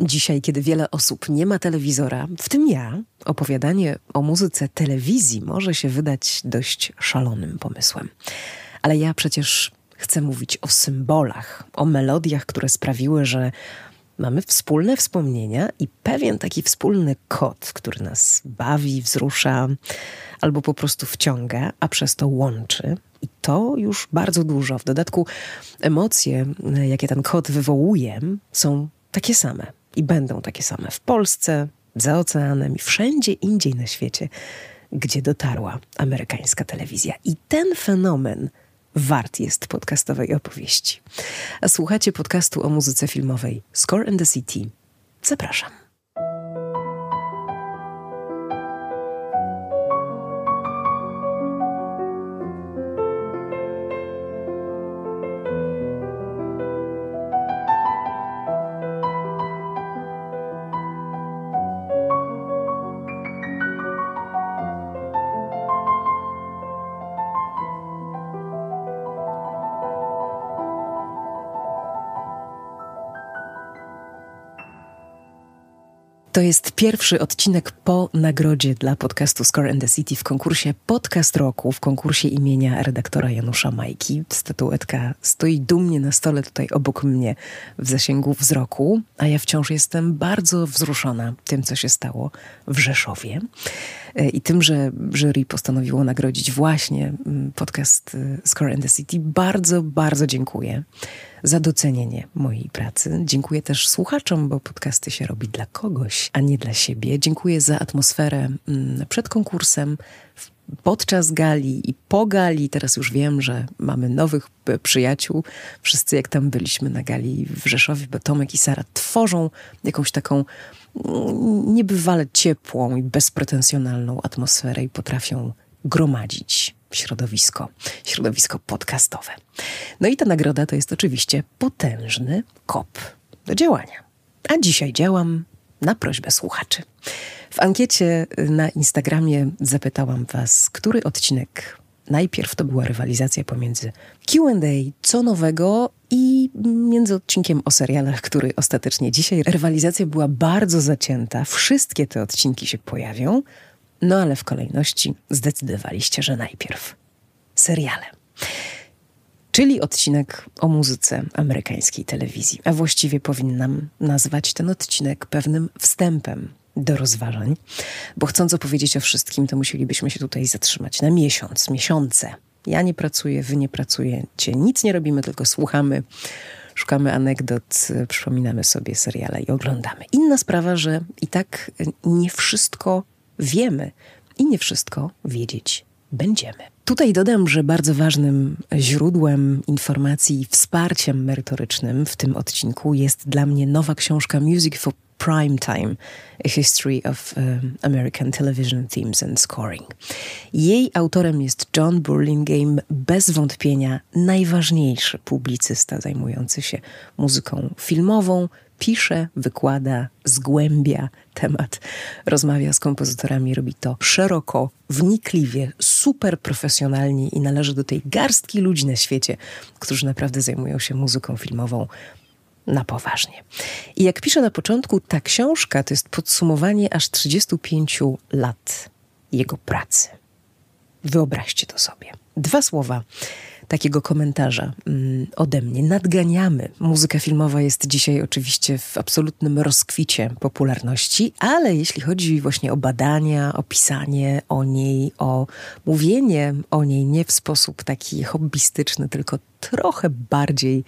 Dzisiaj, kiedy wiele osób nie ma telewizora, w tym ja, opowiadanie o muzyce telewizji może się wydać dość szalonym pomysłem. Ale ja przecież chcę mówić o symbolach, o melodiach, które sprawiły, że mamy wspólne wspomnienia i pewien taki wspólny kod, który nas bawi, wzrusza albo po prostu wciąga, a przez to łączy. I to już bardzo dużo. W dodatku emocje, jakie ten kod wywołuje, są takie same i będą takie same w Polsce, za oceanem i wszędzie indziej na świecie, gdzie dotarła amerykańska telewizja. I ten fenomen wart jest podcastowej opowieści. A słuchacie podcastu o muzyce filmowej Score and the City. Zapraszam. To jest pierwszy odcinek po nagrodzie dla podcastu Score and the City w konkursie Podcast Roku, w konkursie imienia redaktora Janusza Majki. Statuetka stoi dumnie na stole tutaj obok mnie w zasięgu wzroku, a ja wciąż jestem bardzo wzruszona tym, co się stało w Rzeszowie i tym, że jury postanowiło nagrodzić właśnie mm, podcast e, Score and the City. Bardzo, bardzo dziękuję za docenienie mojej pracy. Dziękuję też słuchaczom, bo podcasty się robi dla kogoś, a nie dla siebie. Dziękuję za atmosferę mm, przed konkursem, podczas gali i po gali. Teraz już wiem, że mamy nowych przyjaciół. Wszyscy, jak tam byliśmy na gali w Rzeszowie, bo Tomek i Sara tworzą jakąś taką niebywale ciepłą i bezpretensjonalną atmosferę i potrafią gromadzić środowisko, środowisko podcastowe. No i ta nagroda to jest oczywiście potężny kop do działania. A dzisiaj działam na prośbę słuchaczy. W ankiecie na Instagramie zapytałam Was, który odcinek najpierw to była rywalizacja pomiędzy QA, co nowego i między odcinkiem o serialach, który ostatecznie dzisiaj. Rywalizacja była bardzo zacięta. Wszystkie te odcinki się pojawią. No ale w kolejności zdecydowaliście, że najpierw seriale. Czyli odcinek o muzyce amerykańskiej telewizji. A właściwie powinnam nazwać ten odcinek pewnym wstępem do rozważań, bo chcąc opowiedzieć o wszystkim, to musielibyśmy się tutaj zatrzymać na miesiąc, miesiące. Ja nie pracuję, wy nie pracujecie, nic nie robimy, tylko słuchamy, szukamy anegdot, przypominamy sobie seriale i oglądamy. Inna sprawa, że i tak nie wszystko wiemy i nie wszystko wiedzieć będziemy. Tutaj dodam, że bardzo ważnym źródłem informacji i wsparciem merytorycznym w tym odcinku jest dla mnie nowa książka Music for Prime Time, A History of um, American Television Themes and Scoring. Jej autorem jest John Burlingame, bez wątpienia najważniejszy publicysta zajmujący się muzyką filmową, pisze, wykłada, zgłębia temat, rozmawia z kompozytorami, robi to szeroko, wnikliwie, super profesjonalnie i należy do tej garstki ludzi na świecie, którzy naprawdę zajmują się muzyką filmową na poważnie. I jak pisze na początku, ta książka to jest podsumowanie aż 35 lat jego pracy. Wyobraźcie to sobie. Dwa słowa takiego komentarza mm, ode mnie. Nadganiamy. Muzyka filmowa jest dzisiaj oczywiście w absolutnym rozkwicie popularności, ale jeśli chodzi właśnie o badania, o pisanie o niej, o mówienie o niej nie w sposób taki hobbystyczny, tylko trochę bardziej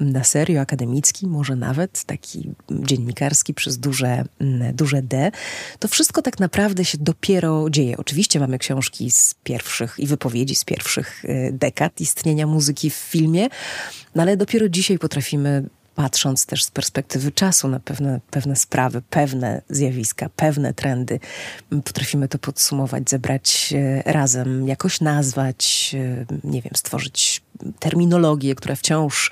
na serio akademicki, może nawet taki dziennikarski przez duże, mm, duże D, to wszystko tak naprawdę się dopiero dzieje. Oczywiście mamy książki z pierwszych i wypowiedzi z pierwszych y, dekad istnienia muzyki w filmie, no ale dopiero dzisiaj potrafimy patrząc też z perspektywy czasu na pewne, pewne sprawy, pewne zjawiska, pewne trendy, potrafimy to podsumować, zebrać razem, jakoś nazwać, nie wiem, stworzyć terminologię, która wciąż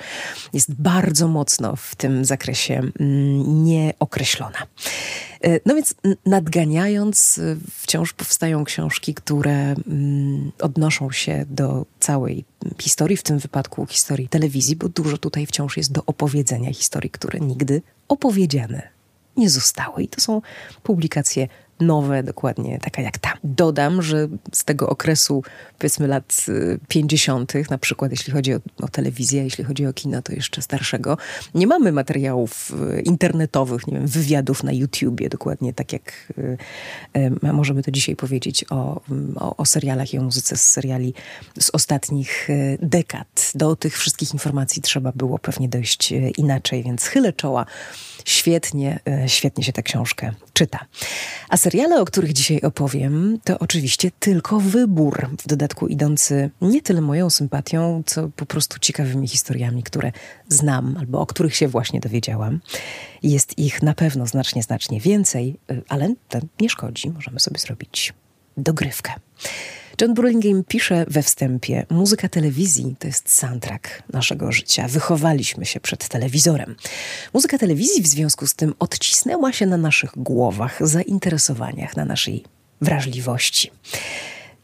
jest bardzo mocno w tym zakresie mm, nieokreślona. E, no więc nadganiając, e, wciąż powstają książki, które mm, odnoszą się do całej historii, w tym wypadku historii telewizji, bo dużo tutaj wciąż jest do opowiedzenia historii, które nigdy opowiedziane nie zostały. I to są publikacje nowe, dokładnie taka jak ta. Dodam, że z tego okresu, powiedzmy lat 50., y, na przykład jeśli chodzi o, o, telewizję, jeśli chodzi o kino, to jeszcze starszego, nie mamy materiałów y, internetowych, nie wiem, wywiadów na YouTubie, dokładnie tak jak y, y, możemy to dzisiaj powiedzieć o, o, o, serialach i o muzyce z seriali z ostatnich y, dekad. Do tych wszystkich informacji trzeba było pewnie dojść inaczej, więc chylę czoła Świetnie, świetnie się tę książkę czyta. A seriale, o których dzisiaj opowiem, to oczywiście tylko wybór, w dodatku idący nie tyle moją sympatią, co po prostu ciekawymi historiami, które znam albo o których się właśnie dowiedziałam. Jest ich na pewno znacznie, znacznie więcej, e, ale to nie szkodzi, możemy sobie zrobić dogrywkę. John Burlingame pisze we wstępie: Muzyka telewizji to jest soundtrack naszego życia. Wychowaliśmy się przed telewizorem. Muzyka telewizji w związku z tym odcisnęła się na naszych głowach, zainteresowaniach, na naszej wrażliwości.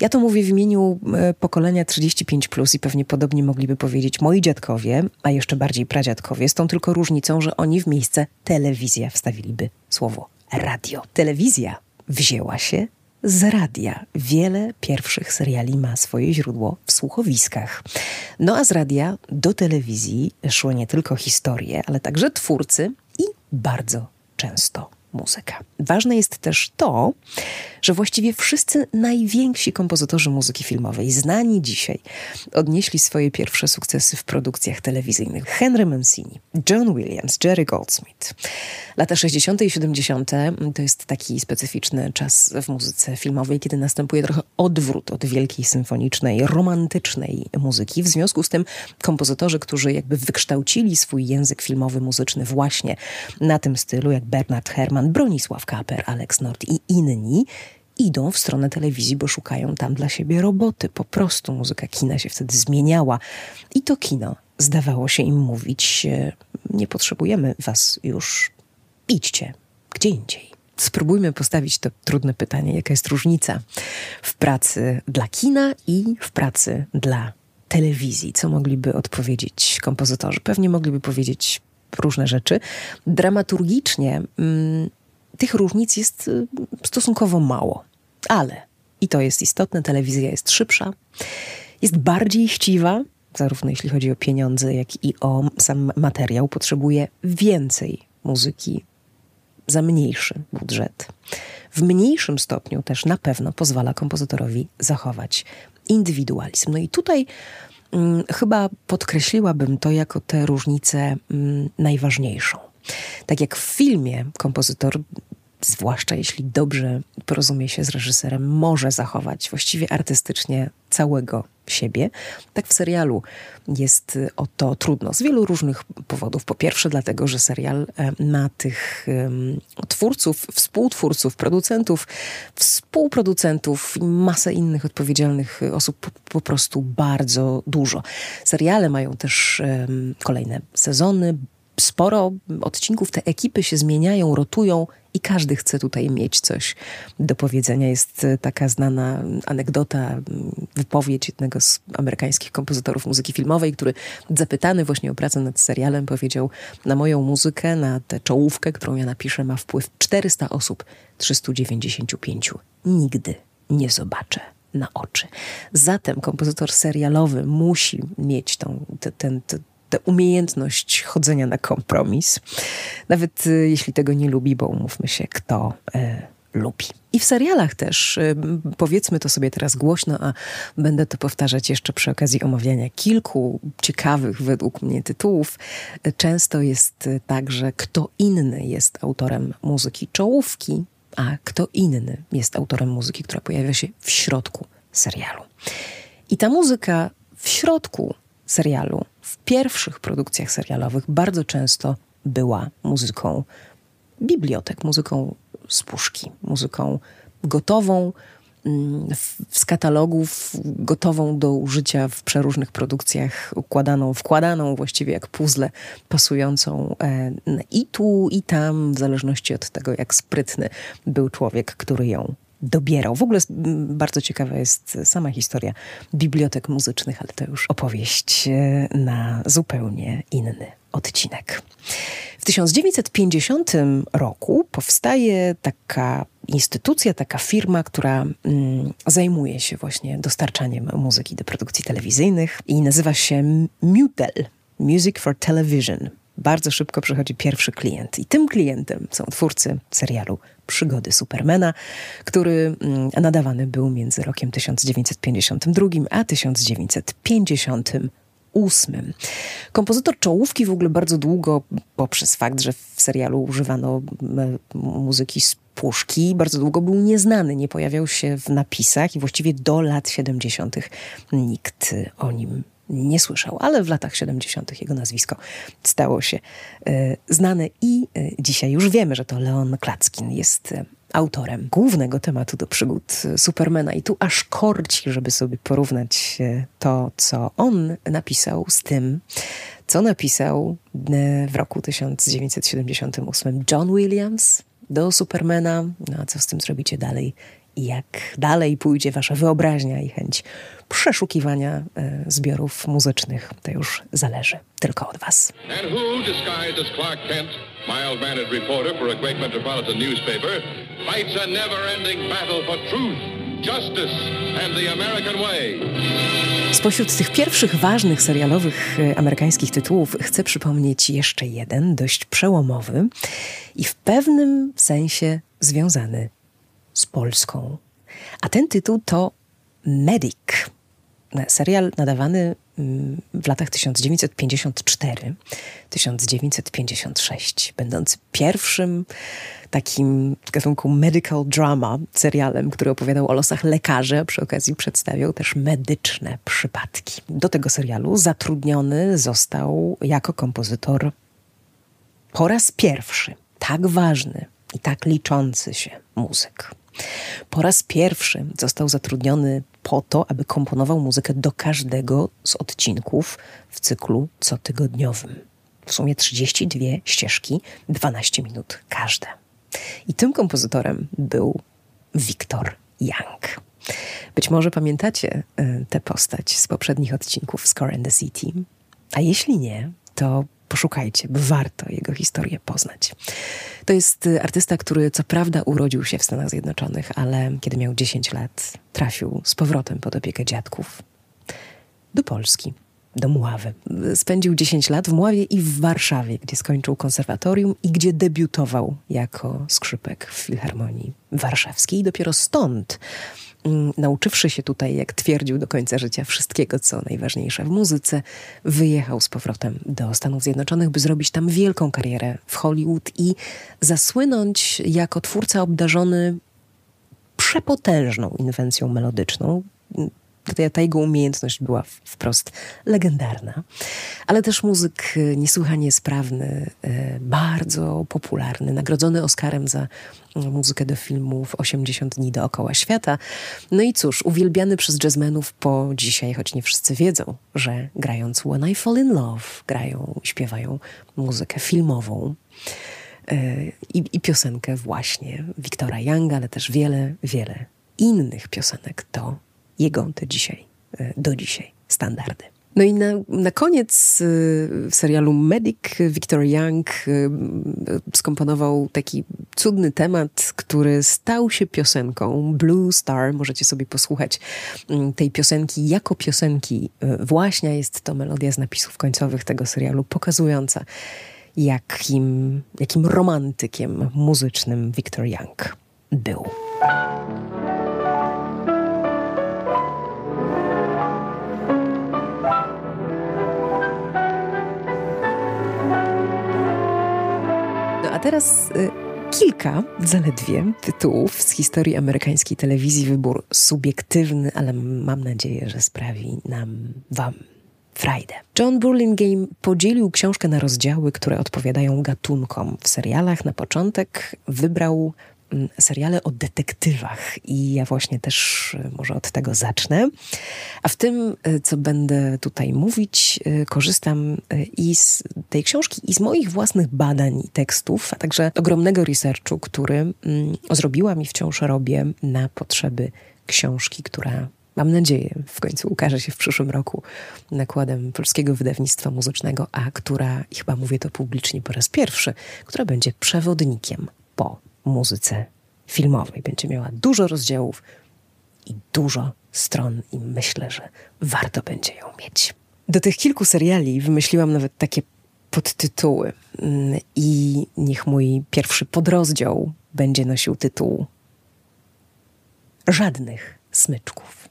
Ja to mówię w imieniu e, pokolenia 35 plus i pewnie podobnie mogliby powiedzieć moi dziadkowie, a jeszcze bardziej pradziadkowie, z tą tylko różnicą, że oni w miejsce telewizja wstawiliby słowo radio. Telewizja wzięła się z radia. Wiele pierwszych seriali ma swoje źródło w słuchowiskach. No a z radia do telewizji szło nie tylko historie, ale także twórcy i bardzo często muzyka. Ważne jest też to, że właściwie wszyscy najwięksi kompozytorzy muzyki filmowej, znani dzisiaj, odnieśli swoje pierwsze sukcesy w produkcjach telewizyjnych. Henry Mancini, John Williams, Jerry Goldsmith. Lata 60. i 70. to jest taki specyficzny czas w muzyce filmowej, kiedy następuje trochę odwrót od wielkiej symfonicznej, romantycznej muzyki. W związku z tym kompozytorzy, którzy jakby wykształcili swój język filmowy, muzyczny właśnie na tym stylu, jak Bernard Herrmann, Bronisław Kaper, Alex Nord i inni, idą w stronę telewizji, bo szukają tam dla siebie roboty. Po prostu muzyka kina się wtedy zmieniała. I to kino zdawało się im mówić: Nie potrzebujemy was już, idźcie gdzie indziej. Spróbujmy postawić to trudne pytanie: jaka jest różnica w pracy dla kina i w pracy dla telewizji? Co mogliby odpowiedzieć kompozytorzy? Pewnie mogliby powiedzieć różne rzeczy. Dramaturgicznie. Mm, tych różnic jest y, stosunkowo mało. Ale, i to jest istotne, telewizja jest szybsza, jest bardziej chciwa, zarówno jeśli chodzi o pieniądze, jak i o sam materiał, potrzebuje więcej muzyki za mniejszy budżet. W mniejszym stopniu też na pewno pozwala kompozytorowi zachować indywidualizm. No i tutaj chyba podkreśliłabym to jako tę różnicę hmm, najważniejszą. Tak jak w filmie kompozytor zwłaszcza jeśli dobrze porozumie się z reżyserem, może zachować właściwie artystycznie całego siebie. Tak w serialu jest o to trudno z wielu różnych powodów. Po pierwsze, dlatego, że serial e, ma tych twórców, współtwórców, producentów, współproducentów i masę innych odpowiedzialnych osób po, po prostu bardzo dużo. Seriale mają też kolejne sezony, sporo odcinków te ekipy się zmieniają, rotują i każdy chce tutaj mieć coś do powiedzenia. Jest e, taka znana anegdota, wypowiedź jednego z amerykańskich kompozytorów muzyki filmowej, który zapytany właśnie o pracę nad serialem powiedział: Na moją muzykę, na tę czołówkę, którą ja napiszę, ma wpływ 400 osób, 395. Nigdy nie zobaczę na oczy. Zatem kompozytor serialowy musi mieć tą, ten, ten, tę umiejętność chodzenia na kompromis, nawet y, jeśli tego nie lubi, bo umówmy się, kto y, lubi. I w serialach też, y, powiedzmy to sobie teraz głośno, a będę to powtarzać jeszcze przy okazji omawiania kilku ciekawych według mnie tytułów. Często jest tak, że kto inny jest autorem muzyki czołówki, a kto inny jest autorem muzyki, która pojawia się w środku serialu. I ta muzyka w środku serialu, w pierwszych produkcjach serialowych bardzo często była muzyką bibliotek, muzyką z puszki, muzyką gotową mm, z katalogów, gotową do użycia w przeróżnych produkcjach, układaną, wkładaną właściwie jak puzzle, pasującą e, i tu, i tam, w zależności od tego, jak sprytny był człowiek, który ją dobierał. W ogóle bardzo ciekawa jest sama historia bibliotek muzycznych, ale to już opowieść e, na zupełnie inny odcinek. W 1950 roku powstaje taka instytucja, taka firma, która mm, zajmuje się właśnie dostarczaniem muzyki do produkcji telewizyjnych i nazywa się Mutel Music for Television. Bardzo szybko przychodzi pierwszy klient, i tym klientem są twórcy serialu Przygody Supermana, który mm, nadawany był między rokiem 1952 a 1958 ósmym. Kompozytor czołówki w ogóle bardzo długo, poprzez fakt, że w serialu używano muzyki z puszki, bardzo długo był nieznany, nie pojawiał się w napisach i właściwie do lat 70. nikt o nim nie słyszał, ale w latach 70. jego nazwisko stało się e, znane i e, dzisiaj już wiemy, że to Leon Klackin jest e, autorem głównego tematu do przygód Supermana. I tu aż korci, żeby sobie porównać to, co on napisał z tym, co napisał w roku 1978 John Williams do Supermana. No a co z tym zrobicie dalej? I jak dalej pójdzie wasza wyobraźnia i chęć przeszukiwania e, zbiorów muzycznych, to już zależy tylko od was. And who, disguised as Clark Kent, mild-mannered reporter for a great metropolitan newspaper, fights a never-ending battle for truth, justice and the American way. Spośród tych pierwszych ważnych serialowych e, amerykańskich tytułów chcę przypomnieć jeszcze jeden, dość przełomowy i w pewnym sensie związany z Polską. A ten tytuł to Medic. Serial nadawany mm, w latach 1954-1956, będący pierwszym takim gatunku medical drama serialem, który opowiadał o losach lekarzy, a przy okazji przedstawiał też medyczne przypadki. Do tego serialu zatrudniony został jako kompozytor po raz pierwszy tak ważny i tak liczący się muzyk. Po raz pierwszy został zatrudniony po to, aby komponował muzykę do każdego z odcinków w cyklu cotygodniowym. W sumie 32 ścieżki, 12 minut każde. I tym kompozytorem był Victor Young. Być może pamiętacie y, tę postać z poprzednich odcinków Score and the City, a jeśli nie, to poszukajcie, bo warto jego historię poznać. To jest y, artysta, który co prawda urodził się w Stanach Zjednoczonych, ale kiedy miał 10 lat, trafił z powrotem pod opiekę dziadków do Polski do Mławy. Spędził 10 lat w Mławie i w Warszawie, gdzie skończył konserwatorium i gdzie debiutował jako skrzypek w Filharmonii Warszawskiej. I dopiero stąd nauczywszy się tutaj, jak twierdził do końca życia, wszystkiego, co najważniejsze w muzyce, wyjechał z powrotem do Stanów Zjednoczonych, by zrobić tam wielką karierę w Hollywood i zasłynąć jako twórca obdarzony przepotężną inwencją melodyczną ta jego umiejętność była wprost legendarna, ale też muzyk e, niesłychanie sprawny, e, bardzo popularny, nagrodzony Oscarem za muzykę do filmów 80 dni dookoła świata. No i cóż, uwielbiany przez jazzmenów po dzisiaj, choć nie wszyscy wiedzą, że grając When I Fall in Love, grają, śpiewają muzykę filmową. I, I piosenkę właśnie Wiktora Younga, ale też wiele, wiele innych piosenek to jego te dzisiaj, e, do dzisiaj standardy. No i na, na koniec e, w serialu Medic Victor Young e, skomponował taki cudny temat, który stał się piosenką Blue Star. Możecie sobie posłuchać mm, tej piosenki jako piosenki. Właśnie jest to melodia z napisów końcowych tego serialu, pokazująca jakim, jakim romantykiem muzycznym Victor Young był. Teraz y, kilka zaledwie tytułów z historii amerykańskiej telewizji. Wybór subiektywny, ale mam nadzieję, że sprawi nam, wam frajdę. John Burlingame podzielił książkę na rozdziały, które odpowiadają gatunkom. W serialach na początek wybrał seriale o detektywach i ja właśnie też e, może od tego zacznę. A w tym, e, co będę tutaj mówić, e, korzystam i z tej książki, i z moich własnych badań i tekstów, a także ogromnego researchu, który mm, zrobiłam i wciąż robię na potrzeby książki, która mam nadzieję, w końcu ukaże się w przyszłym roku nakładem polskiego wydawnictwa muzycznego, a która, i chyba mówię to publicznie po raz pierwszy, która będzie przewodnikiem po muzyce filmowej. Będzie miała dużo rozdziałów i dużo stron, i myślę, że warto będzie ją mieć. Do tych kilku seriali wymyśliłam nawet takie podtytuły. Mm, I niech mój pierwszy podrozdział będzie nosił tytuł Żadnych smyczków.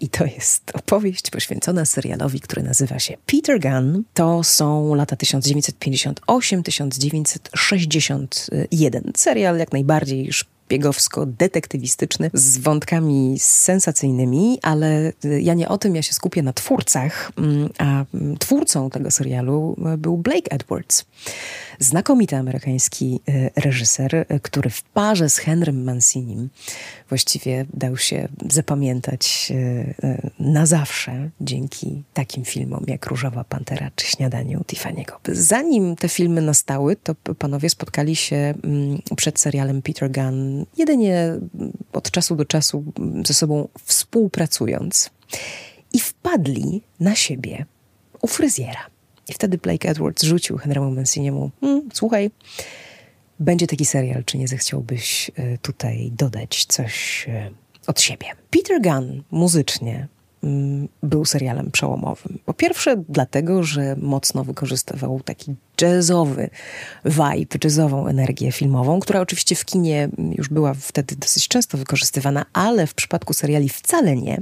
I to jest opowieść poświęcona serialowi, który nazywa się Peter Gunn. To są lata 1958-1961. Serial jak najbardziej szpiegowsko-detektywistyczny z wątkami sensacyjnymi, ale ja nie o tym, ja się skupię na twórcach, mm, a mm, twórcą tego serialu był Blake Edwards. Znakomity amerykański e, reżyser, który w parze z Henrym Mancinim właściwie dał się zapamiętać na zawsze dzięki takim filmom jak Różowa Pantera czy Śniadanie u Tiffany'ego. Zanim te filmy nastały, to panowie spotkali się mm, przed serialem Peter Gunn jedynie od czasu do czasu ze sobą współpracując i wpadli na siebie u fryzjera. I wtedy Blake Edwards rzucił Henry'emu Manciniemu, hm, słuchaj, będzie taki serial, czy nie zechciałbyś e, tutaj dodać coś e, od siebie. Peter Gunn muzycznie był serialem przełomowym. Po pierwsze, dlatego, że mocno wykorzystywał taki jazzowy vibe, jazzową energię filmową, która oczywiście w kinie już była wtedy dosyć często wykorzystywana, ale w przypadku seriali wcale nie.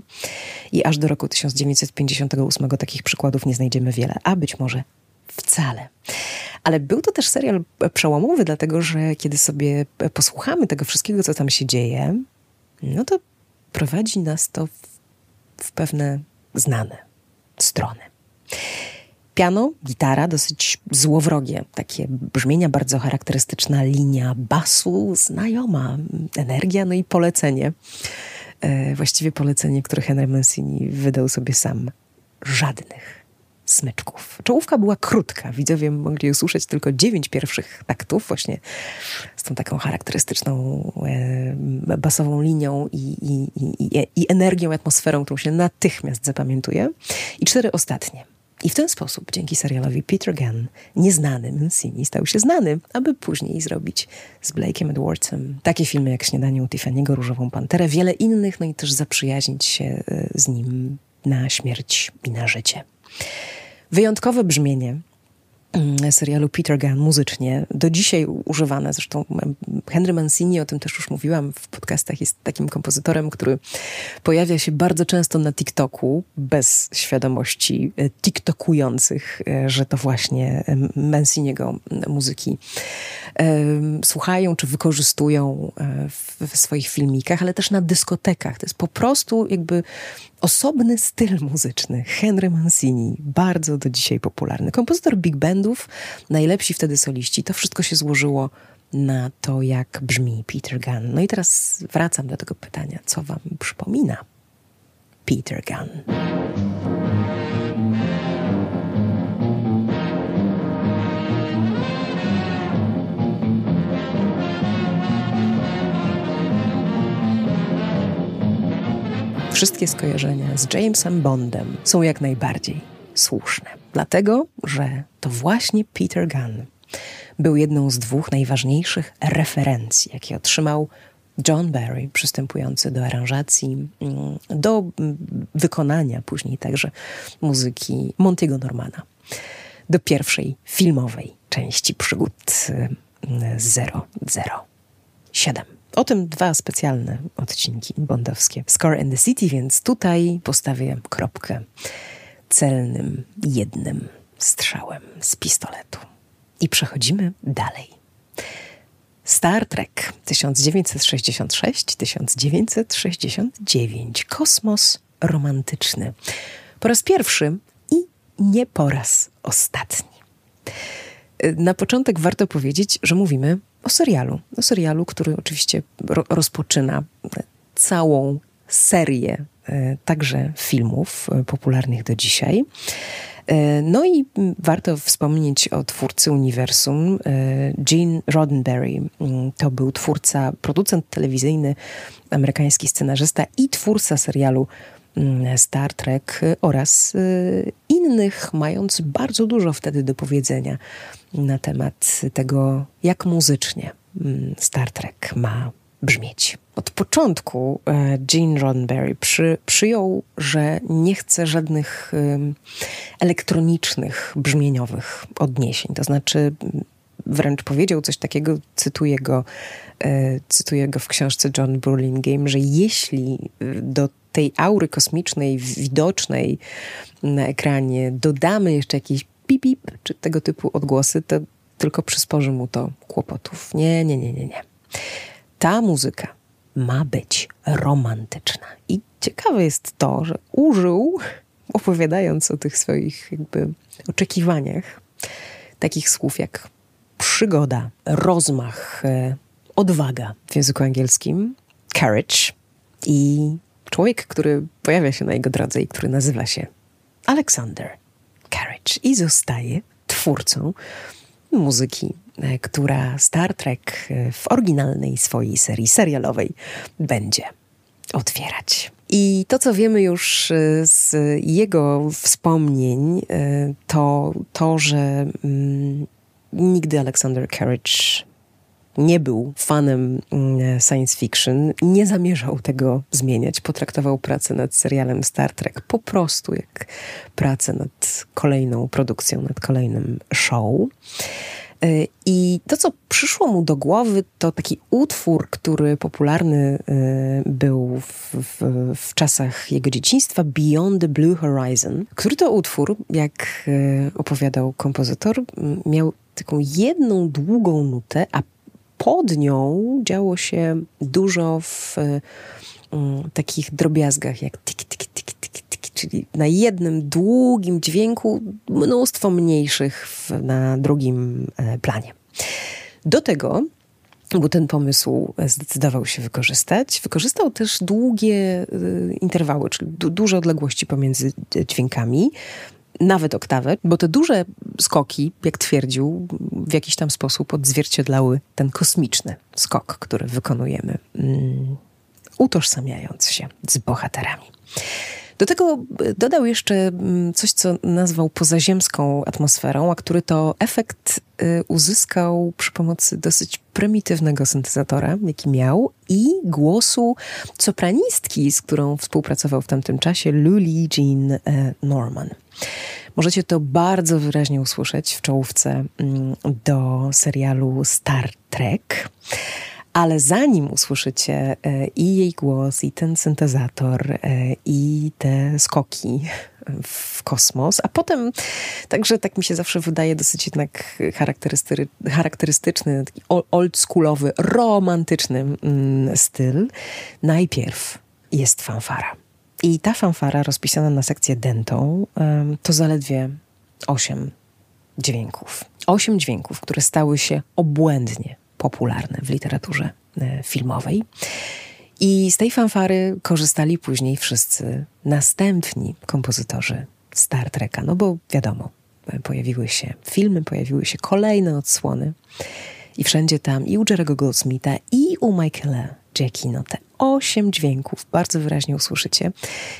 I aż do roku 1958 takich przykładów nie znajdziemy wiele, a być może wcale. Ale był to też serial przełomowy, dlatego że kiedy sobie posłuchamy tego wszystkiego, co tam się dzieje, no to prowadzi nas to w w pewne znane strony. Piano, gitara, dosyć złowrogie, takie brzmienia bardzo charakterystyczna, linia basu, znajoma, energia, no i polecenie. E, właściwie polecenie, które Henry Mancini wydał sobie sam. Żadnych smyczków. Czołówka była krótka. Widzowie mogli usłyszeć tylko dziewięć pierwszych taktów, właśnie z tą taką charakterystyczną e, basową linią i, i, i, i energią, atmosferą, którą się natychmiast zapamiętuje. I cztery ostatnie. I w ten sposób, dzięki serialowi Peter Gunn, nieznany Mancini stał się znany, aby później zrobić z Blake'em Edwardsem takie filmy jak Śniadanie u Tiffany'ego, Różową Panterę, wiele innych, no i też zaprzyjaźnić się e, z nim na śmierć i na życie. Wyjątkowe brzmienie mm, serialu Peter Gunn muzycznie, do dzisiaj używane. Zresztą Henry Mancini, o tym też już mówiłam w podcastach, jest takim kompozytorem, który pojawia się bardzo często na TikToku, bez świadomości e, TikTokujących, e, że to właśnie e, Manciniego muzyki słuchają czy wykorzystują w, w swoich filmikach, ale też na dyskotekach. To jest po prostu jakby osobny styl muzyczny Henry Mancini, bardzo do dzisiaj popularny. Kompozytor big bandów, najlepsi wtedy soliści. To wszystko się złożyło na to, jak brzmi Peter Gunn. No i teraz wracam do tego pytania, co wam przypomina Peter Gunn? Wszystkie skojarzenia z Jamesem Bondem są jak najbardziej słuszne. Dlatego, że to właśnie Peter Gunn był jedną z dwóch najważniejszych referencji, jakie otrzymał John Barry, przystępujący do aranżacji, mm, do mm, wykonania później także muzyki Montiego Normana, do pierwszej filmowej części przygód 007. O tym dwa specjalne odcinki bondowskie. Score and the City, więc tutaj postawię kropkę celnym, jednym strzałem z pistoletu. I przechodzimy dalej. Star Trek 1966-1969. Kosmos romantyczny. Po raz pierwszy i nie po raz ostatni. Na początek warto powiedzieć, że mówimy o serialu. O serialu, który oczywiście ro rozpoczyna całą serię e, także filmów e, popularnych do dzisiaj. E, no i warto wspomnieć o twórcy uniwersum. Gene Roddenberry mm, to był twórca, producent telewizyjny, amerykański scenarzysta i twórca serialu mm, Star Trek oraz innych, mając bardzo dużo wtedy do powiedzenia na temat tego, jak muzycznie mm, Star Trek ma brzmieć. Od początku e, Gene Roddenberry przy, przyjął, że nie chce żadnych elektronicznych, brzmieniowych odniesień. To znaczy, wręcz powiedział coś takiego, cytuję go, e, cytuję go w książce John Burlingame, że jeśli do tej aury kosmicznej, widocznej na ekranie, dodamy jeszcze jakieś pip, pip czy tego typu odgłosy, to tylko przysporzy mu to kłopotów. Nie, nie, nie, nie, nie. Ta muzyka ma być romantyczna. I ciekawe jest to, że użył, opowiadając o tych swoich jakby oczekiwaniach, takich słów jak przygoda, rozmach, e, odwaga w języku angielskim, courage i człowiek, który pojawia się na jego drodze i który nazywa się Alexander Carriage i zostaje twórcą muzyki, e, która Star Trek e, w oryginalnej swojej serii serialowej będzie otwierać. I to, co wiemy już z jego wspomnień, to to, że mm, Nigdy Alexander Carriage nie był fanem mm, science fiction, nie zamierzał tego zmieniać. Potraktował pracę nad serialem Star Trek po prostu jak pracę nad kolejną produkcją, nad kolejnym show. Y, I to, co przyszło mu do głowy, to taki utwór, który popularny y, był w, w, w, czasach jego dzieciństwa, Beyond the Blue Horizon, który to utwór, jak y, opowiadał kompozytor, miał taką jedną długą nutę, a pod nią działo się dużo w um, takich drobiazgach, jak tik, tik, tik, tik, tik, czyli na jednym długim dźwięku mnóstwo mniejszych w, na drugim e, planie. Do tego bo ten pomysł zdecydował się wykorzystać. Wykorzystał też długie y, interwały, czyli du duże odległości pomiędzy dźwiękami, nawet oktawę, bo te duże skoki, jak twierdził, w jakiś tam sposób odzwierciedlały ten kosmiczny skok, który wykonujemy, um, utożsamiając się z bohaterami. Do tego e, dodał jeszcze mm, coś, co nazwał pozaziemską atmosferą, a który to efekt e, uzyskał przy pomocy dosyć prymitywnego syntezatora, jaki miał, i głosu sopranistki, z którą współpracował w tamtym czasie, Luli Jean e, Norman. Możecie to bardzo wyraźnie usłyszeć w czołówce mm, do serialu Star Trek. Ale zanim usłyszycie e, i jej głos, i ten syntezator, e, i te skoki w kosmos, a potem także tak mi się zawsze wydaje dosyć jednak charakterystyczny, taki oldschoolowy, romantyczny mm, styl, najpierw jest fanfara. I ta fanfara rozpisana na sekcję dentą to zaledwie osiem dźwięków. Osiem dźwięków, które stały się obłędnie popularne w literaturze e, filmowej. I z tej fanfary korzystali później wszyscy następni kompozytorzy Star Treka, no bo wiadomo, e, pojawiły się filmy, pojawiły się kolejne odsłony i wszędzie tam i u Jerego Goldsmitha i u Michaela Giacchino te osiem dźwięków bardzo wyraźnie usłyszycie.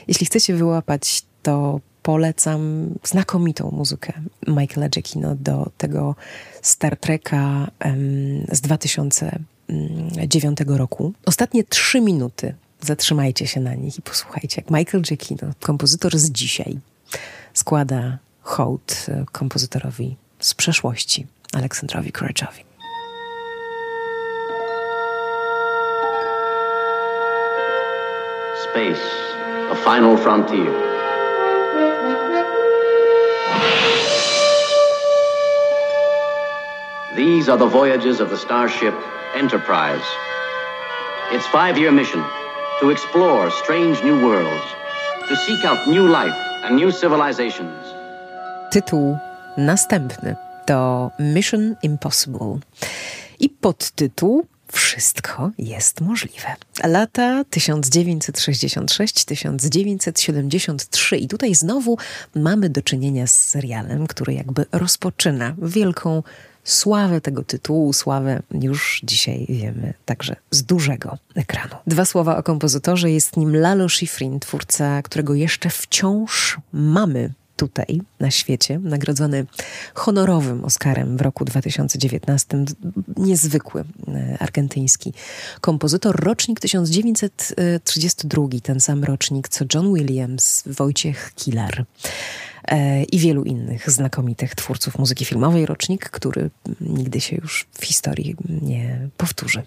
Jeśli chcecie wyłapać, to polecam znakomitą muzykę Michaela Giacchino do tego Star Treka z 2009 roku. Ostatnie trzy minuty zatrzymajcie się na nich i posłuchajcie, jak Michael Giacchino, kompozytor z dzisiaj, składa hołd e, kompozytorowi z przeszłości, Aleksandrowi Courage'owi. Space, final frontier. These are the voyages of the starship Enterprise. Its five-year mission to explore strange new worlds, to seek out new life and new civilizations. Tytuł następny to Mission Impossible i podtytuł wszystko jest możliwe. Lata 1966-1973 i tutaj znowu mamy do czynienia z serialem, który jakby rozpoczyna wielką sławę tego tytułu, sławę już dzisiaj wiemy także z dużego ekranu. Dwa słowa o kompozytorze. Jest nim Lalo Schifrin, twórca, którego jeszcze wciąż mamy tutaj na świecie, nagrodzony honorowym Oscarem w roku 2019. Niezwykły e, argentyński kompozytor. Rocznik 1932, ten sam rocznik co John Williams, Wojciech Kilar i wielu innych znakomitych twórców muzyki filmowej. Rocznik, który nigdy się już w historii nie powtórzy.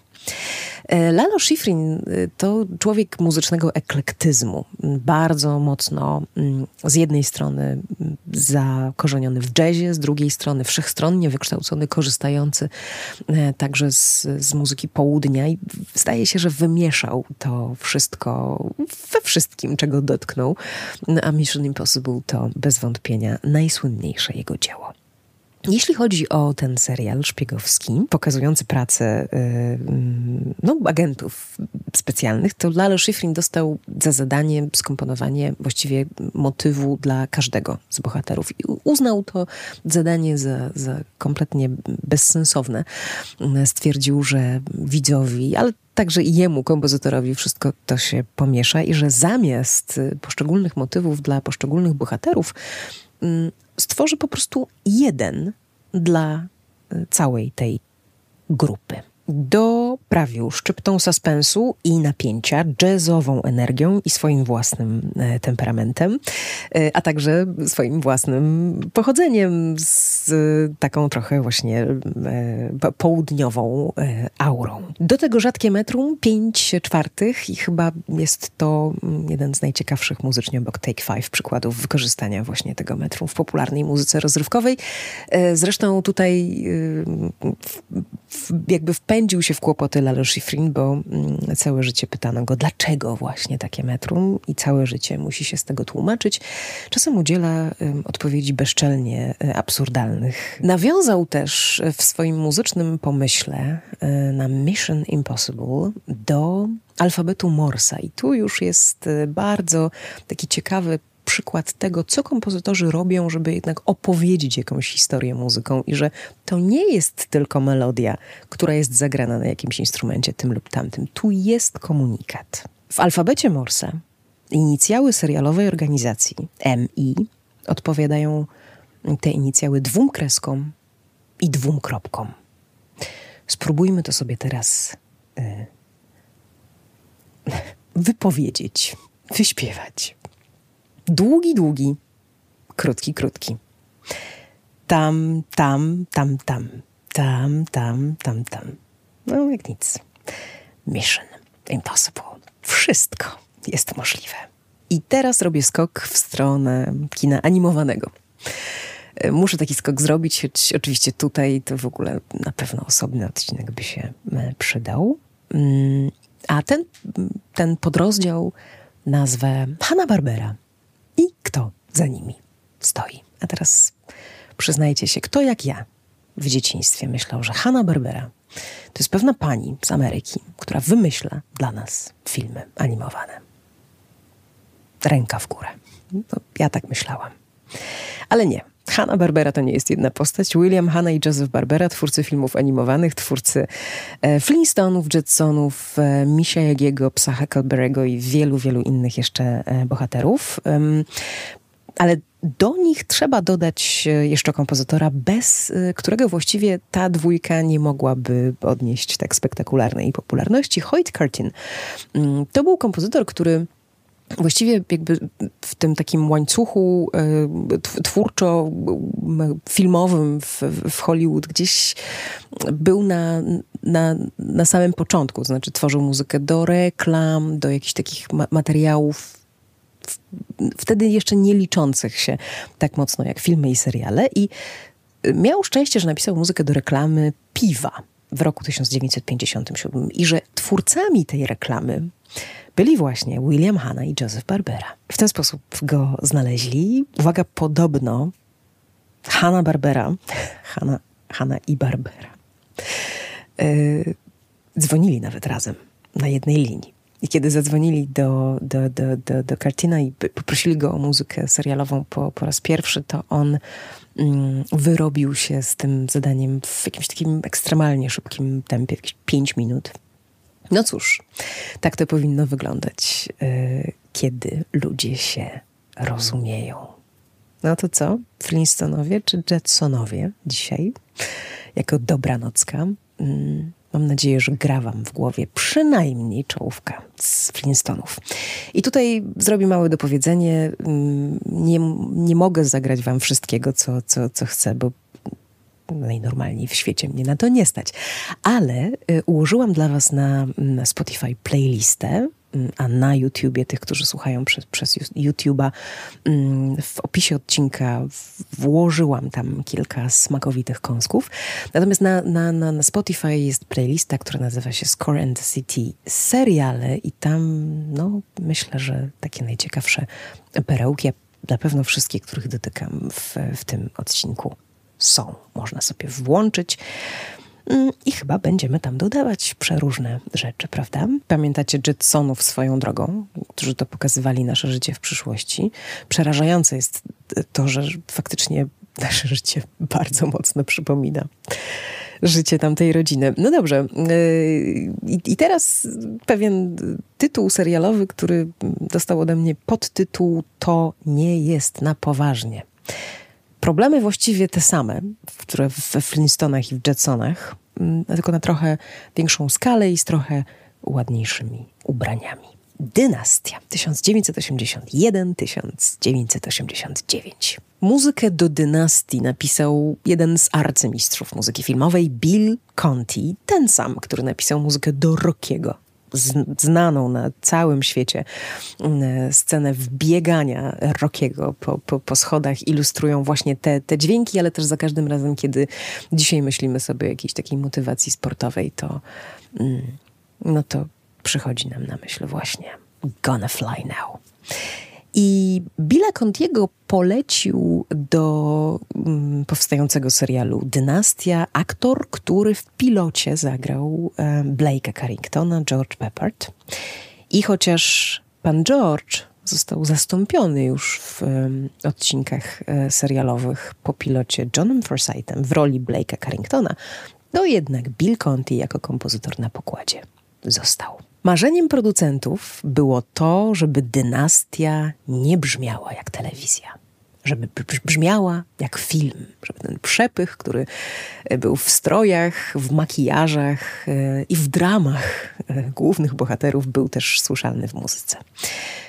E, Lalo Schifrin e, to człowiek muzycznego eklektyzmu. Bardzo mocno mm, z jednej strony mm, zakorzeniony w jazzie, z drugiej strony wszechstronnie wykształcony, korzystający e, także z, z muzyki południa i zdaje się, że wymieszał to wszystko we wszystkim, czego dotknął. A Mission Impossible to bez wątpienia najsłynniejsze jego dzieło. Jeśli chodzi o ten serial szpiegowski, pokazujący pracę yy, no, agentów specjalnych, to Lalo Schifrin dostał za zadanie skomponowanie właściwie motywu dla każdego z bohaterów i uznał to zadanie za, za kompletnie bezsensowne. Stwierdził, że widzowi, ale także i jemu, kompozytorowi, wszystko to się pomiesza i że zamiast poszczególnych motywów dla poszczególnych bohaterów, mm, stworzy po prostu jeden dla y, całej tej grupy doprawił szczyptą suspensu i napięcia, jazzową energią i swoim własnym e, temperamentem, e, a także swoim własnym pochodzeniem z taką trochę właśnie e, południową aurą. Do tego rzadkie metrum, 5 czwartych i chyba jest to jeden z najciekawszych muzycznie obok Take Five przykładów wykorzystania właśnie tego metrum w popularnej muzyce rozrywkowej. Zresztą tutaj jakby w wpędził się w kłopoty Lalo Schifrin, bo mm, całe życie pytano go, dlaczego właśnie takie metrum i całe życie musi się z tego tłumaczyć. Czasem udziela odpowiedzi bezczelnie y, absurdalnych. Nawiązał też w swoim muzycznym pomyśle y, na Mission Impossible do alfabetu Morsa. I tu już jest y, bardzo taki ciekawy przykład tego, co kompozytorzy robią, żeby jednak opowiedzieć jakąś historię muzyką i że to nie jest tylko melodia, która jest zagrana na jakimś instrumencie tym lub tamtym. Tu jest komunikat. W alfabecie Morse inicjały serialowej organizacji MI odpowiadają te inicjały dwóm kreskom i dwóm kropkom. Spróbujmy to sobie teraz y, wypowiedzieć, wyśpiewać. Długi, długi, krótki, krótki. Tam, tam, tam, tam, tam, tam, tam, tam. No, jak nic. Mission Impossible. Wszystko jest możliwe. I teraz robię skok w stronę kina animowanego. E, muszę taki skok zrobić, choć oczywiście tutaj to w ogóle na pewno osobny odcinek by się e, przydał. Mm, a ten, ten podrozdział nazwę Hanna-Barbera i kto za nimi stoi. A teraz przyznajcie się, kto jak ja w dzieciństwie myślał, że Hanna-Barbera to jest pewna pani z Ameryki, która wymyśla dla nas filmy animowane. Ręka w górę. No, ja tak myślałam. Ale nie. Hanna Barbera to nie jest jedna postać. William Hanna i Joseph Barbera, twórcy filmów animowanych, twórcy e, Flintstoneów, Jetsonów, e, Misia Jagiego, Psa Huckleberry'ego i wielu, wielu innych jeszcze e, bohaterów. Ale do nich trzeba dodać jeszcze kompozytora, bez którego właściwie ta dwójka nie mogłaby odnieść tak spektakularnej popularności. Hoyt Curtin mm, to był kompozytor, który właściwie jakby w tym takim łańcuchu e, twórczo-filmowym w, w Hollywood gdzieś był na, na, na samym początku. Znaczy tworzył muzykę do reklam, do jakichś takich materiałów wtedy jeszcze nie liczących się tak mocno jak filmy i seriale i miał szczęście, że napisał muzykę do reklamy piwa w roku 1957 i że twórcami tej reklamy byli właśnie William Hanna i Joseph Barbera. W ten sposób go znaleźli. Uwaga, podobno Hanna Barbera, Hanna, Hanna i Barbera, yy, dzwonili nawet razem na jednej linii. I kiedy zadzwonili do, do, do, do, do Cartina i poprosili go o muzykę serialową po, po raz pierwszy, to on mm, wyrobił się z tym zadaniem w jakimś takim ekstremalnie szybkim tempie, jakieś pięć minut. No cóż, tak to powinno wyglądać, yy, kiedy ludzie się rozumieją. No to co? Flintstonowie czy Jetsonowie dzisiaj? Jako dobranocka. Yy Mam nadzieję, że gra wam w głowie przynajmniej czołówka z Flintstonów. I tutaj zrobię małe dopowiedzenie. Mm, nie, nie mogę zagrać wam wszystkiego, co, co, co chcę, bo najnormalniej w świecie mnie na to nie stać. Ale y, ułożyłam dla was na, na Spotify playlistę a na YouTubie, tych, którzy słuchają przez, przez YouTube'a, mm, w opisie odcinka włożyłam tam kilka smakowitych kąsków. Natomiast na, na, na, Spotify jest playlista, która nazywa się Score and City seriale i tam, no, myślę, że takie najciekawsze perełki, na pewno wszystkie, których dotykam w, w tym odcinku są. Można sobie włączyć. Mm, I chyba będziemy tam dodawać przeróżne rzeczy, prawda? Pamiętacie Jetsonów swoją drogą, którzy to pokazywali nasze życie w przyszłości. Przerażające jest to, że faktycznie nasze życie bardzo mocno przypomina życie tamtej rodziny. No dobrze. Yy, I, teraz pewien tytuł serialowy, który dostał ode mnie podtytuł To nie jest na poważnie. Problemy właściwie te same, które we Flintstonach i w Jetsonach, mm, tylko na trochę większą skalę i z trochę ładniejszymi ubraniami. Dynastia 1981-1989. Muzykę do dynastii napisał jeden z arcymistrzów muzyki filmowej, Bill Conti, ten sam, który napisał muzykę do Rockiego znaną na całym świecie mm, scenę wbiegania Rockiego po, po, po schodach ilustrują właśnie te, te dźwięki, ale też za każdym razem, kiedy dzisiaj myślimy sobie o jakiejś takiej motywacji sportowej, to mm, no to przychodzi nam na myśl właśnie Gonna Fly Now. I Billa Contiego polecił do um, powstającego serialu Dynastia aktor, który w pilocie zagrał Blake'a Carringtona, George Peppard. I chociaż pan George został zastąpiony już w um, odcinkach e, serialowych po pilocie Johnem Forsythem w roli Blake'a Carringtona, to jednak Bill Conti jako kompozytor na pokładzie został. Marzeniem producentów było to, żeby dynastia nie brzmiała jak telewizja. Żeby brzmiała jak film, żeby ten przepych, który był w strojach, w makijażach e, i w dramach e, głównych bohaterów, był też słyszalny w muzyce.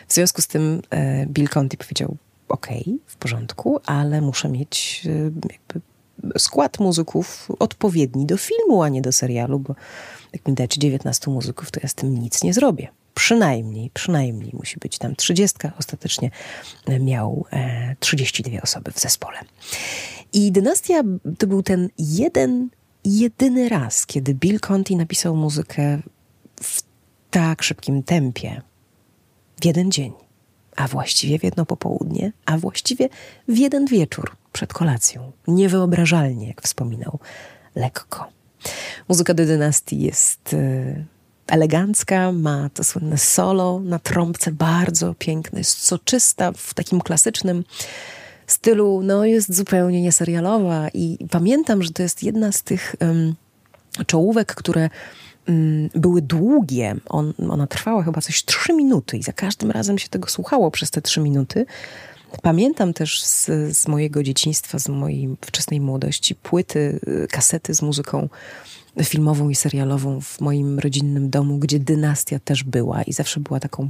W związku z tym e, Bill Conti powiedział: OK, w porządku, ale muszę mieć skład muzyków odpowiedni do filmu, a nie do serialu, bo jak mi dacie 19 muzyków, to ja z tym nic nie zrobię. Przynajmniej, przynajmniej musi być tam 30. Ostatecznie miał e, 32 osoby w zespole. I Dynastia to był ten jeden, jedyny raz, kiedy Bill Conti napisał muzykę w tak szybkim tempie, w jeden dzień, a właściwie w jedno popołudnie, a właściwie w jeden wieczór przed kolacją. Niewyobrażalnie, jak wspominał, lekko. Muzyka do dynastii jest y, elegancka, ma to słynne solo na trąbce, bardzo piękne, jest soczysta w takim klasycznym stylu, no jest zupełnie nieserialowa i pamiętam, że to jest jedna z tych um, czołówek, które um, były długie. On, ona trwała chyba coś trzy minuty i za każdym razem się tego słuchało przez te trzy minuty. Pamiętam też z, z mojego dzieciństwa, z mojej wczesnej młodości płyty, y, kasety z muzyką filmową i serialową w moim rodzinnym domu, gdzie dynastia też była i zawsze była taką,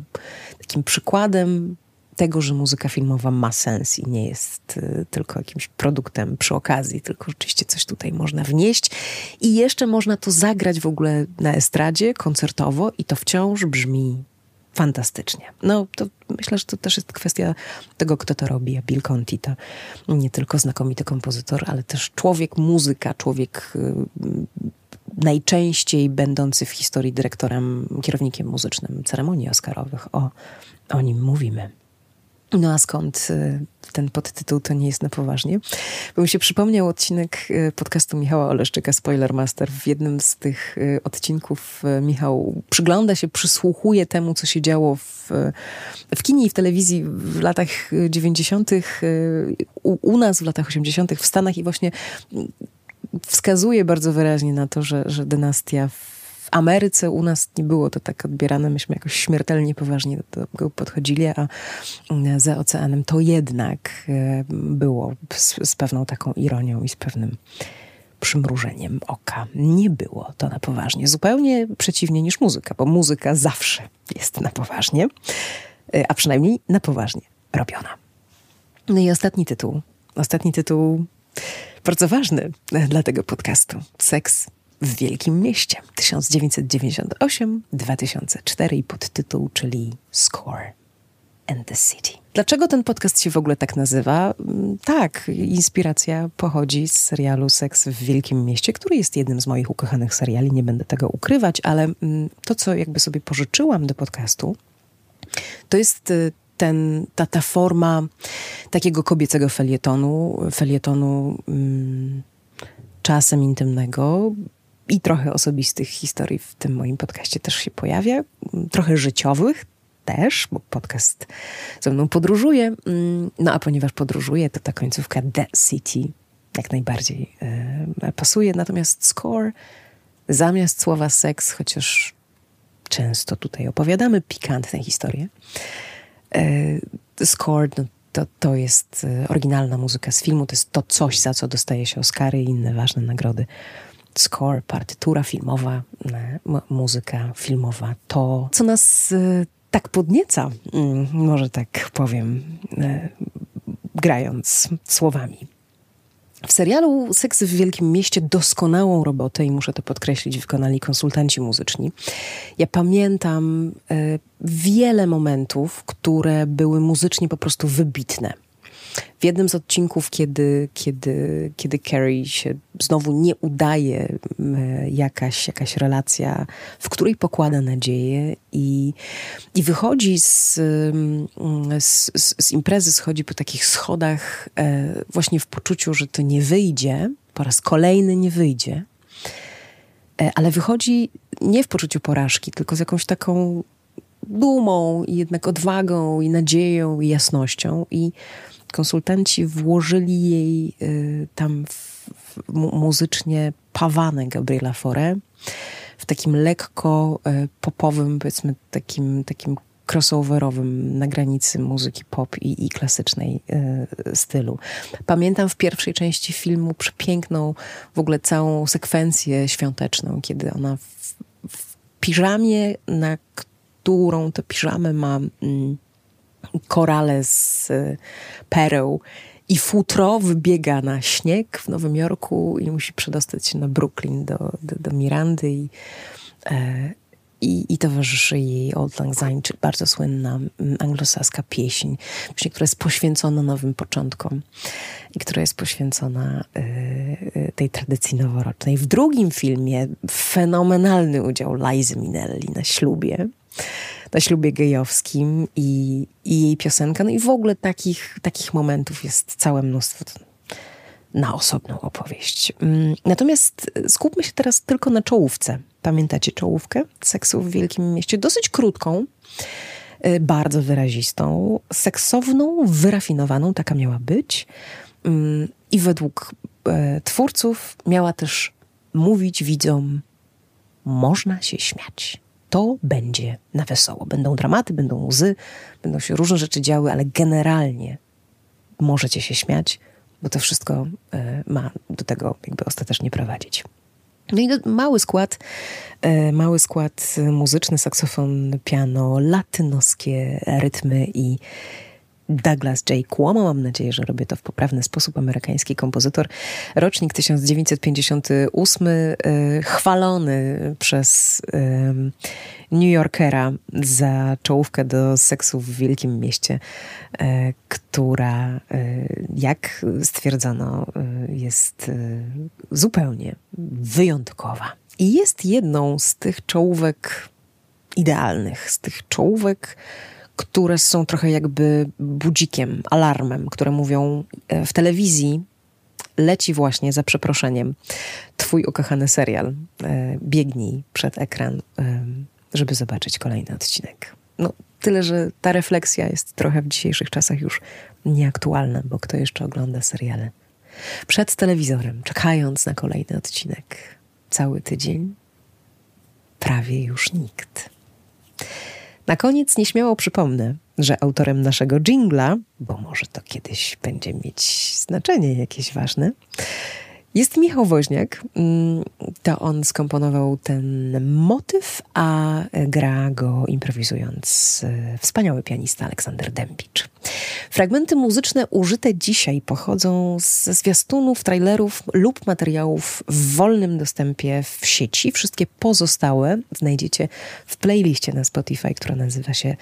takim przykładem tego, że muzyka filmowa ma sens i nie jest y, tylko jakimś produktem przy okazji, tylko rzeczywiście coś tutaj można wnieść. I jeszcze można to zagrać w ogóle na estradzie koncertowo i to wciąż brzmi fantastycznie. No to myślę, że to też jest kwestia tego, kto to robi. A Bill Conti to nie tylko znakomity kompozytor, ale też człowiek, muzyka, człowiek y, najczęściej będący w historii dyrektorem, kierownikiem muzycznym ceremonii Oscarowych. O, o nim mówimy. No a skąd y, ten podtytuł to nie jest na poważnie? Bo mi się przypomniał odcinek y, podcastu Michała Oleszczyka, Spoilermaster. W jednym z tych y, odcinków Michał przygląda się, przysłuchuje temu, co się działo w, w kinie i w telewizji w latach 90., u, u nas w latach 80., w Stanach i właśnie wskazuje bardzo wyraźnie na to, że, że dynastia Ameryce u nas nie było to tak odbierane. Myśmy jakoś śmiertelnie poważnie do tego podchodzili, a za oceanem to jednak e, było z, z pewną taką ironią i z pewnym przymrużeniem oka. Nie było to na poważnie. Zupełnie przeciwnie niż muzyka, bo muzyka zawsze jest na poważnie, e, a przynajmniej na poważnie robiona. No i ostatni tytuł. Ostatni tytuł bardzo ważny dla tego podcastu. Seks w Wielkim Mieście 1998-2004 i podtytuł, czyli Score and the City. Dlaczego ten podcast się w ogóle tak nazywa? Mm, tak, inspiracja pochodzi z serialu Seks w Wielkim Mieście, który jest jednym z moich ukochanych seriali, nie będę tego ukrywać, ale mm, to, co jakby sobie pożyczyłam do podcastu, to jest y, ten, ta, ta forma takiego kobiecego felietonu, felietonu mm, czasem intymnego, i trochę osobistych historii w tym moim podcaście też się pojawia, trochę życiowych też, bo podcast ze mną podróżuje. Mm, no a ponieważ podróżuje, to ta końcówka The City jak najbardziej e, pasuje. Natomiast score zamiast słowa seks, chociaż często tutaj opowiadamy pikantne historie, e, score no, to, to jest e, oryginalna muzyka z filmu, to jest to coś, za co dostaje się Oscary i inne ważne nagrody score, partytura filmowa, muzyka filmowa, to co nas e, tak podnieca, mm, może tak powiem, e, grając słowami. W serialu Seks w Wielkim Mieście doskonałą robotę, i muszę to podkreślić, wykonali konsultanci muzyczni. Ja pamiętam wiele momentów, które były muzycznie po prostu wybitne. W jednym z odcinków, kiedy, kiedy, kiedy Carrie się znowu nie udaje jakaś, jakaś relacja, w której pokłada nadzieję i, i wychodzi z, z, z imprezy, schodzi po takich schodach e, właśnie w poczuciu, że to nie wyjdzie, po raz kolejny nie wyjdzie, e, ale wychodzi nie w poczuciu porażki, tylko z jakąś taką dumą i jednak odwagą i nadzieją i jasnością i konsultanci włożyli jej y, tam w, w, muzycznie pawane Gabriela Fore w takim lekko y, popowym, powiedzmy takim, takim crossoverowym na granicy muzyki pop i, i klasycznej y, stylu. Pamiętam w pierwszej części filmu przepiękną w ogóle całą sekwencję świąteczną, kiedy ona w, w piżamie, na którą tę piżamę ma... Mm, korale z e, pereł i futro wybiega na śnieg w Nowym Jorku i musi przedostać się na Brooklyn do, do, do Mirandy i, e, i, i towarzyszy jej Old Lang Syne, czyli bardzo słynna anglosaska pieśń, właśnie, która jest poświęcona nowym początkom i która jest poświęcona e tej tradycji noworocznej. W drugim filmie fenomenalny udział Lizy Minelli na ślubie na ślubie gejowskim i, i jej piosenka. No i w ogóle takich, takich momentów jest całe mnóstwo na osobną opowieść. Mm, natomiast skupmy się teraz tylko na czołówce. Pamiętacie czołówkę seksu w Wielkim Mieście? Dosyć krótką, y, bardzo wyrazistą, seksowną, wyrafinowaną, taka miała być. Mm, I według e, twórców miała też mówić widzom, można się śmiać to będzie na wesoło. Będą dramaty, będą łzy, będą się różne rzeczy działy, ale generalnie możecie się śmiać, bo to wszystko e, ma do tego jakby ostatecznie prowadzić. No i mały skład, e, mały skład muzyczny, saksofon, piano, latynoskie rytmy i Douglas J. Cuomo. Mam nadzieję, że robię to w poprawny sposób. Amerykański kompozytor. Rocznik 1958, y, chwalony przez New Yorkera za czołówkę do seksu w wielkim mieście, y, która, y, jak stwierdzono, jest zupełnie wyjątkowa. I jest jedną z tych czołówek idealnych, z tych czołówek, które są trochę jakby budzikiem, alarmem, które mówią e, w telewizji leci właśnie za przeproszeniem twój ukochany serial. E, biegnij przed ekran, e, żeby zobaczyć kolejny odcinek. No, tyle, że ta refleksja jest trochę w dzisiejszych czasach już nieaktualna, bo kto jeszcze ogląda seriale? Przed telewizorem, czekając na kolejny odcinek. Cały tydzień? Prawie już nikt. Na koniec nieśmiało przypomnę, że autorem naszego jingla, bo może to kiedyś będzie mieć znaczenie jakieś ważne, jest Michał Woźniak. Mm, to on skomponował ten motyw, a gra go improwizując e, wspaniały pianista Aleksander Dębicz. Fragmenty muzyczne użyte dzisiaj pochodzą ze zwiastunów, trailerów lub materiałów w wolnym dostępie w sieci. Wszystkie pozostałe znajdziecie w playliście na Spotify, która nazywa się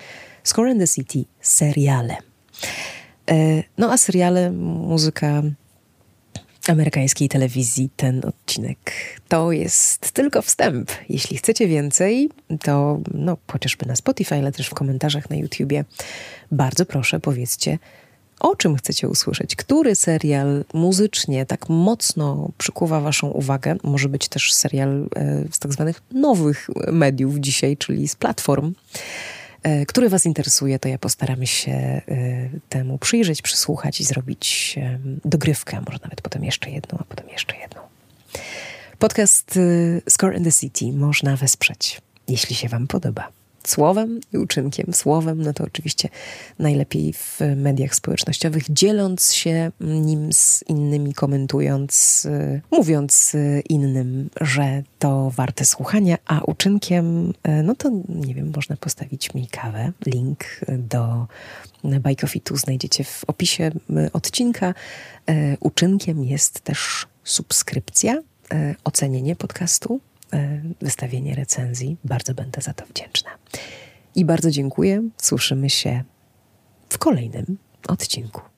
Score the City Seriale. E, no a seriale, muzyka amerykańskiej telewizji ten odcinek. To jest tylko wstęp. Jeśli chcecie więcej, to no, chociażby na Spotify, ale też w komentarzach na YouTubie, bardzo proszę powiedzcie, o czym chcecie usłyszeć, który serial muzycznie tak mocno przykuwa Waszą uwagę. Może być też serial e, z tak zwanych nowych mediów dzisiaj, czyli z platform. E, który Was interesuje, to ja postaram się e, temu przyjrzeć, przysłuchać i zrobić e, dogrywkę, może nawet potem jeszcze jedną, a potem jeszcze jedną. Podcast Score in the City można wesprzeć, jeśli się Wam podoba słowem i uczynkiem. Słowem, no to oczywiście najlepiej w mediach społecznościowych, dzieląc się nim z innymi, komentując, y, mówiąc y, innym, że to warte słuchania, a uczynkiem, y, no to nie wiem, można postawić mi kawę. Link do Bajkofitu znajdziecie w opisie odcinka. Uczynkiem jest też subskrypcja, ocenienie podcastu wystawienie recenzji. Bardzo będę za to wdzięczna. I bardzo dziękuję. Słyszymy się w kolejnym odcinku.